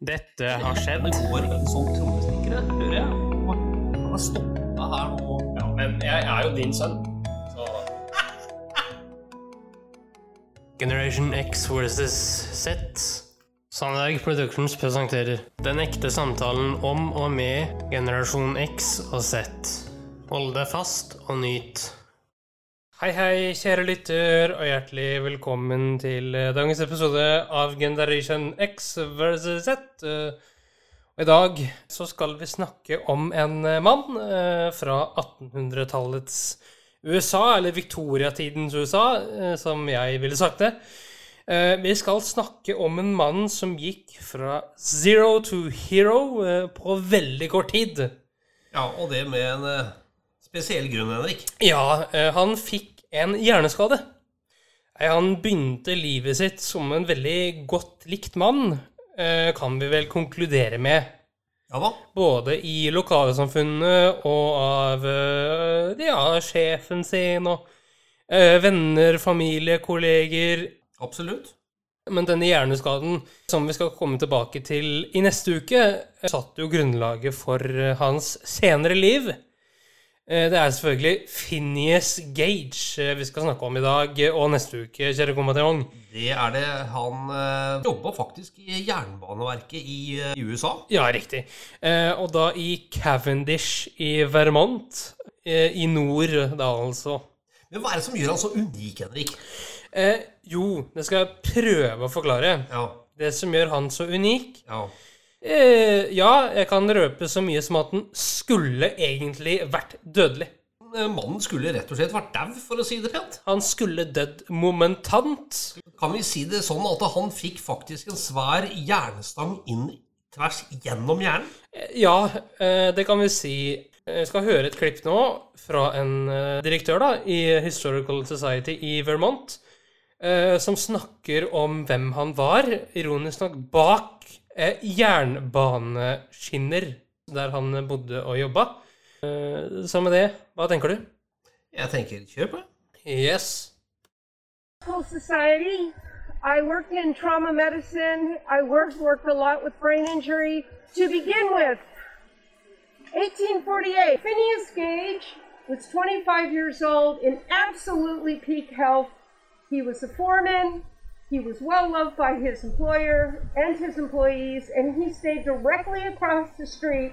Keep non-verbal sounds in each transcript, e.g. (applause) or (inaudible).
Dette har skjedd. Det går som trommestikkere, hører jeg. Han har stoppa her nå. Ja, men jeg er jo din sønn. Så Generation X versus Z. Sandberg Productions presenterer Den ekte samtalen om og med generasjon X og Z. Hold deg fast og nyt. Hei, hei, kjære lytter, og hjertelig velkommen til eh, dagens episode av Generation X versus Z. Eh, Og i dag så skal vi snakke om en eh, mann fra 1800-tallets USA, eller Victoria-tidens USA, som jeg ville sagt det. Vi skal snakke om en mann som gikk fra zero to hero på veldig kort tid. Ja, og det med en spesiell grunn, Henrik. Ja, han fikk en hjerneskade. Han begynte livet sitt som en veldig godt likt mann, eh, kan vi vel konkludere med. Ja da. Både i lokalsamfunnet og av eh, ja, sjefen sin og eh, venner, familie, kolleger. Absolutt. Men denne hjerneskaden, som vi skal komme tilbake til i neste uke, satte jo grunnlaget for hans senere liv. Eh, Det er selvfølgelig Phineas Gage eh, vi skal snakke om i dag eh, og neste uke, kjære kombattant. Det er det. Han eh, jobba faktisk i Jernbaneverket i, i USA. Ja, riktig. Eh, Og da i Cavendish i Vermont. eh, I nord, da altså. Men hva er det som gjør han så unik, Henrik? Eh, Jo, det skal jeg prøve å forklare. Ja. Det som gjør han så unik ja. Eh, Ja, jeg kan røpe så mye som at den skulle egentlig vært dødelig. Eh, Mannen skulle rett og slett vært dau, for å si det pent. Han skulle dødd momentant. Kan vi si det sånn at han fikk faktisk en svær jernstang inn tvers gjennom hjernen? Eh, Ja, eh, det kan vi si. Jeg skal høre et klipp nå fra en direktør da, i Historical Society i Vermont, som snakker om hvem han var, ironisk nok, bak eh, jernbaneskinner der han bodde og jobba. Eh, Så med det, hva tenker du? Jeg tenker, kjør på. Yes. Medical Society. I worked in trauma medicine. I worked worked a lot with brain injury. To begin with, 1848. Phineas Gage was 25 years old in absolutely peak health. He was a foreman. He was well loved by his employer and his employees, and he stayed directly across the street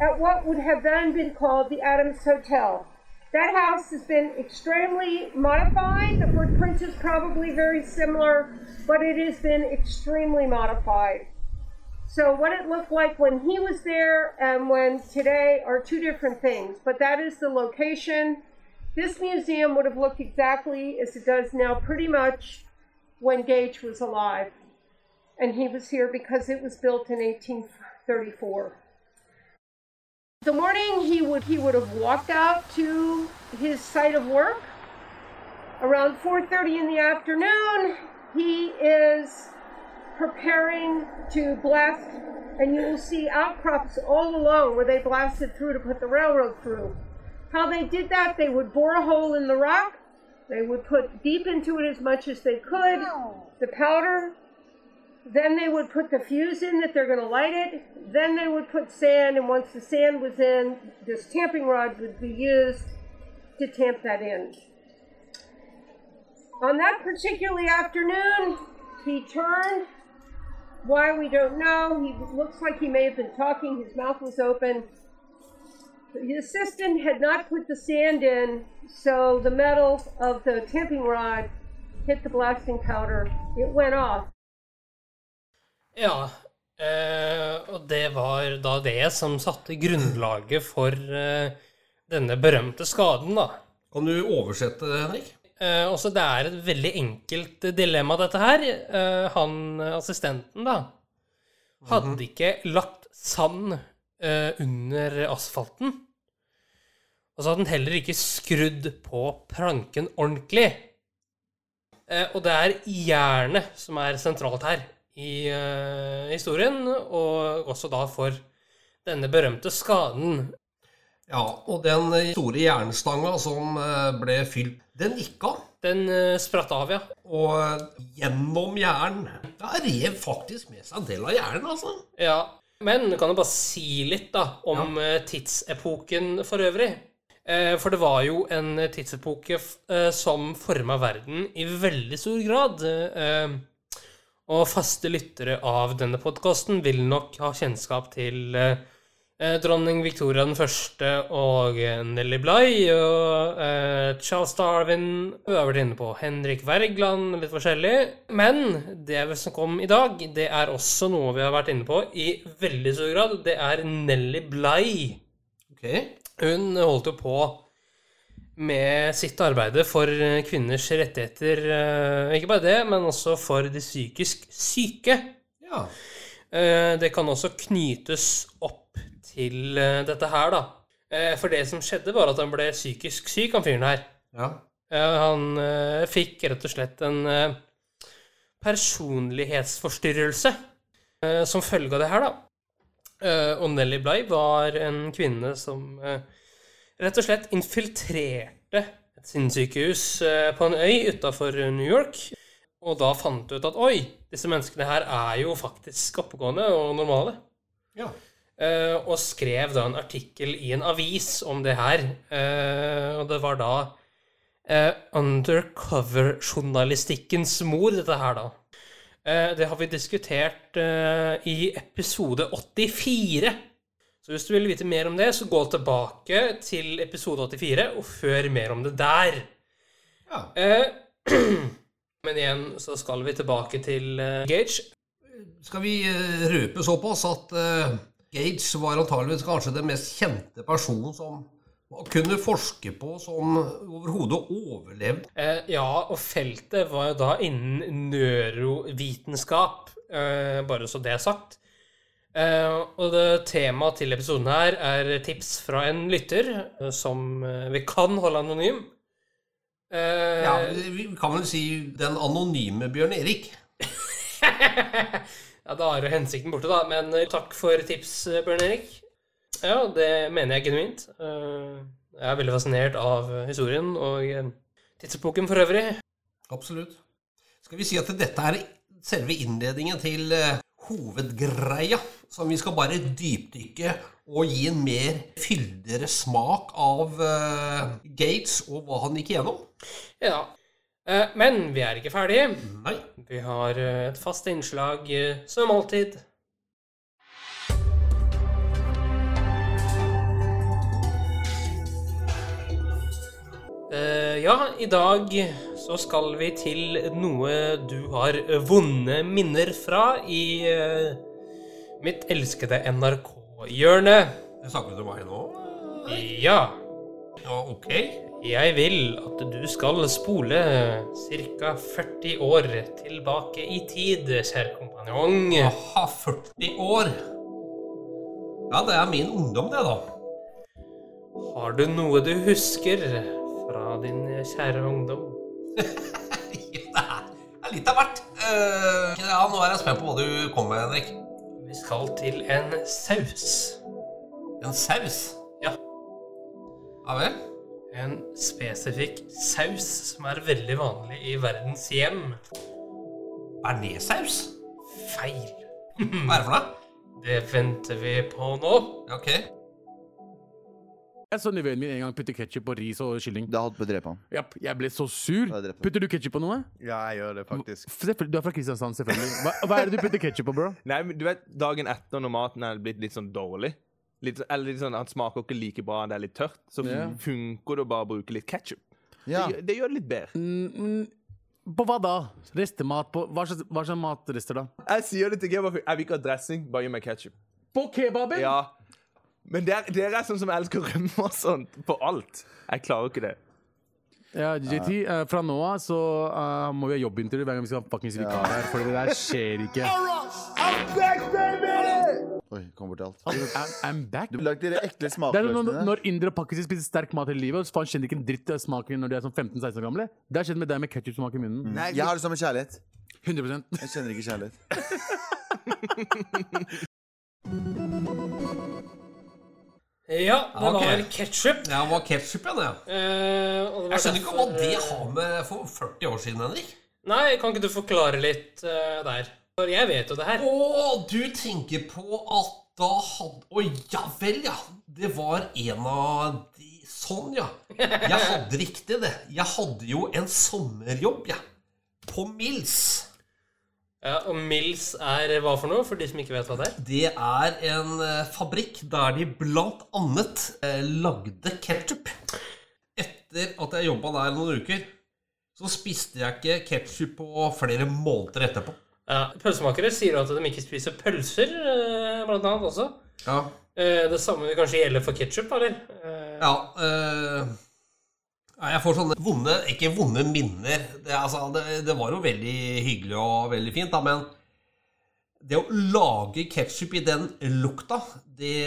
at what would have then been called the Adams Hotel. That house has been extremely modified. The footprint is probably very similar, but it has been extremely modified. So, what it looked like when he was there and when today are two different things, but that is the location. This museum would have looked exactly as it does now, pretty much when Gage was alive. And he was here because it was built in 1834. The morning he would he would have walked out to his site of work. Around 4:30 in the afternoon, he is preparing to blast, and you will see outcrops all along where they blasted through to put the railroad through. How they did that, they would bore a hole in the rock, they would put deep into it as much as they could, the powder, then they would put the fuse in that they're going to light it. Then they would put sand, and once the sand was in, this tamping rod would be used to tamp that in. On that particular afternoon, he turned. Why we don't know. He looks like he may have been talking. His mouth was open. The assistant had not put the sand in, so the metal of the tamping rod hit the blasting powder. It went off. Ja, eh, og det var da det som satte grunnlaget for eh, denne berømte skaden, da. Kan du oversette det, Henrik? Eh, også det er et veldig enkelt dilemma, dette her. Eh, han, assistenten, da, hadde ikke lagt sand eh, under asfalten. Og så hadde han heller ikke skrudd på planken ordentlig. Eh, og det er jernet som er sentralt her i eh, historien, og også da for denne berømte skaden. Ja, og den eh, store jernstanga som eh, ble fylt, den gikk av. Den uh, spratt av, ja. Og gjennom jern. Da rev faktisk med seg en del av hjernen, altså. Ja. Men kan du bare si litt da om ja. tidsepoken for øvrig? Eh, for det var jo en tidsepoke eh, som forma verden i veldig stor grad. Eh, og faste lyttere av denne podkasten vil nok ha kjennskap til Eh, dronning Victoria den første og eh, Nelly Bligh og eh, Charles Darwin Vi har vært inne på Henrik Wergeland, litt forskjellig. Men det vi kom i dag, det er også noe vi har vært inne på i veldig stor grad. Det er Nelly Bligh. Okay. Hun holdt jo på med sitt arbeid for kvinners rettigheter. Eh, ikke bare det, men også for de psykisk syke. Ja. Det kan også knytes opp til dette her, da. For det som skjedde, var at han ble psykisk syk, han fyren her. Ja. Han fikk rett og slett en personlighetsforstyrrelse som følge av det her, da. Og Nelly Bly var en kvinne som rett og slett infiltrerte et sinnssykehus på en øy utafor New York. Og da fant ut at oi, disse menneskene her er jo faktisk oppegående og normale. Ja. Uh, og skrev da en artikkel i en avis om det her. Uh, og det var da uh, undercover-journalistikkens mor, dette her, da. Det har vi diskutert i episode 84. Så hvis du vil vite mer om det, så gå tilbake til episode 84 og før mer om det der. Ja. (clears throat) men igjen så skal vi tilbake til Gage. Skal vi røpe såpass at Gage var antageligvis kanskje den mest kjente personen som man kunne forske på som overhodet overlevde. Eh, ja, og feltet var jo da innen neurovitenskap, eh, bare så det er sagt. Eh, og det temaet til episoden her er tips fra en lytter eh, som eh, vi kan holde anonym. Eh, ja, vi kan vel si den anonyme Bjørn Erik. (laughs) Ja, da er jo hensikten borte, da. Men takk for tips, Bjørn Erik. Ja, det mener jeg genuint. Eh, jeg er veldig fascinert av historien og tidsepoken for øvrig. Absolutt. Skal vi si at dette er selve innledningen til hovedgreia, som vi skal bare dypdykke og gi en mer fyldigere smak av Gates og hva han gikk igjennom? Ja, Eh, men vi er ikke ferdige. Nei. Vi har eh, et fast innslag eh, som alltid. Ja, i dag så skal vi til noe du har vonde minner fra i mitt elskede NRK-hjørne. Snakker du til meg nå? Ja. Ja, ok. Jeg vil at du skal spole ca. 40 år tilbake i tid, kjære kompanjong. Aha, 40 år. Ja, det er min ungdom, det, da. Har du noe du husker fra din kjære ungdom? (laughs) det er litt av hvert. Uh, ja, nå er jeg spent på hva du kommer med, Henrik. Vi skal til en saus. En saus? Ja. Ja vel? en spesifikk saus som er veldig vanlig i verdens hjem. Bearnéssaus? Feil. Hva er det for noe? (laughs) Det venter vi på nå. Ok. Jeg så nevøen min en gang putte ketsjup på ris og kylling. Da på å drepe ham. Japp, jeg ble så sur. Da. Putter du ketsjup på noe? Ja, jeg gjør det faktisk. Selvfølgelig- Du er fra Kristiansand, selvfølgelig. Hva, hva er det du putter ketsjup på, bro? (laughs) Nei, men du vet, dagen etter når maten er blitt litt sånn dårlig litt, Eller litt sånn, han smaker ikke like bra, det er litt tørt, så Ja. funker det å bare bruke litt ketsjup. Ja. Det, gjør- det gjør det litt bedre. Mm, mm, på hva da? Restemat på Hva slags, hva slags matrester, da? Jeg sier det til kebab. Jeg vil ikke ha dressing, bare gi meg ketsjup. På kebaben? Ja. Men dere, dere er sånn som elsker rømme og sånt på alt. Jeg klarer ikke det. Ja, JT, uh, fra nå av så uh, må vi ha jobbintervju hver gang vi skal ha fuckings vikar her, for det der skjer ikke. I'm back, baby! Oi, kom bort til alt. I'm, I'm back. Du lagde de ekle Det er når, når indere og pakiser spiser sterk mat hele livet, og så faen kjenner ikke en dritt av smaken når de er sånn 15-16 år gamle. Det har skjedd med deg med ketsjupsmak i munnen. Jeg har det som en kjærlighet. 100% Jeg kjenner ikke kjærlighet. (laughs) Ja, det okay. var ketsjup. Ja, det var ketsjup, ja. Jeg skjønner ikke hva det har med for 40 år siden, Henrik. Nei, kan ikke du forklare litt uh, der? For jeg vet jo det her. Å, du tenker på at da hadde Å ja vel, ja. Det var en av de Sånn, ja. Jeg hadde riktig det. Jeg hadde jo en sommerjobb, jeg. På Mills. Ja, og Mills er hva for noe, for de som ikke vet hva det er? Det er en eh, fabrikk der de blant annet eh, lagde ketsjup. Etter at jeg jobba der noen uker, så spiste jeg ikke ketsjup på flere måneder etterpå. Ja, Pølsemakere sier jo at de ikke spiser pølser, eh, blant annet også. Ja. Eh, Det samme vil kanskje gjelde for ketsjup, eller? Eh, Ja eh, Jeg får sånne vonde Ikke vonde minner. Det, altså, det, det var jo veldig hyggelig og veldig fint, da, men det å lage ketsjup i den lukta, det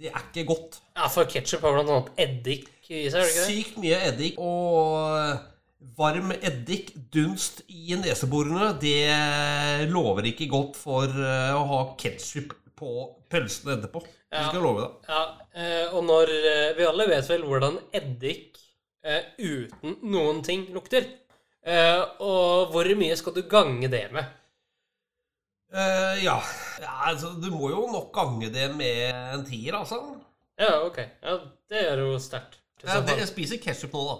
Det er ikke godt. Ja, for ketsjup har blant annet eddik i seg, er det ikke det? Sykt mye eddik og varm eddik, dunst i neseborene, det lover ikke godt for eh, å ha ketsjup på pølsene etterpå. Ja. skal jeg love deg. Ja, eh, og når eh, Vi alle vet vel hvordan eddik eh, uten noen ting lukter. Og hvor mye skal du gange det med? Ja. ja, altså du må jo nok gange det med en tier, altså. Ja, ok. Ja, det er jo sterkt. Ja, jeg spiser ketsjup nå, da.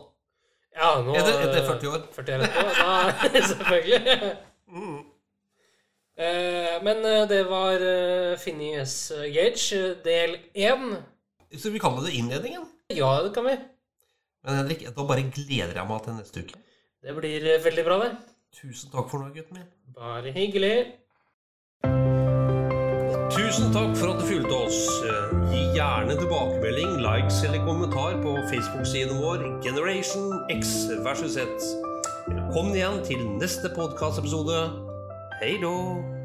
Ja, nå Etter, etter 40 år. (laughs) 40 år etterpå, da (laughs) selvfølgelig. Eh, men eh, det var uh, Phineas Gage, eh, del én. Så vi kaller det innledningen. Ja, det kan vi. Men Henrik, da bare gleder jeg meg til neste uke. Det blir eh, veldig bra, det. Tusen takk for nå, gutten min. Bare hyggelig. Tusen takk for at du fulgte oss. Eh, Gi gjerne tilbakemelding, likes eller kommentar på Facebook-siden vår Generation X versus Z. Velkommen igjen til neste podkastepisode. Hei då!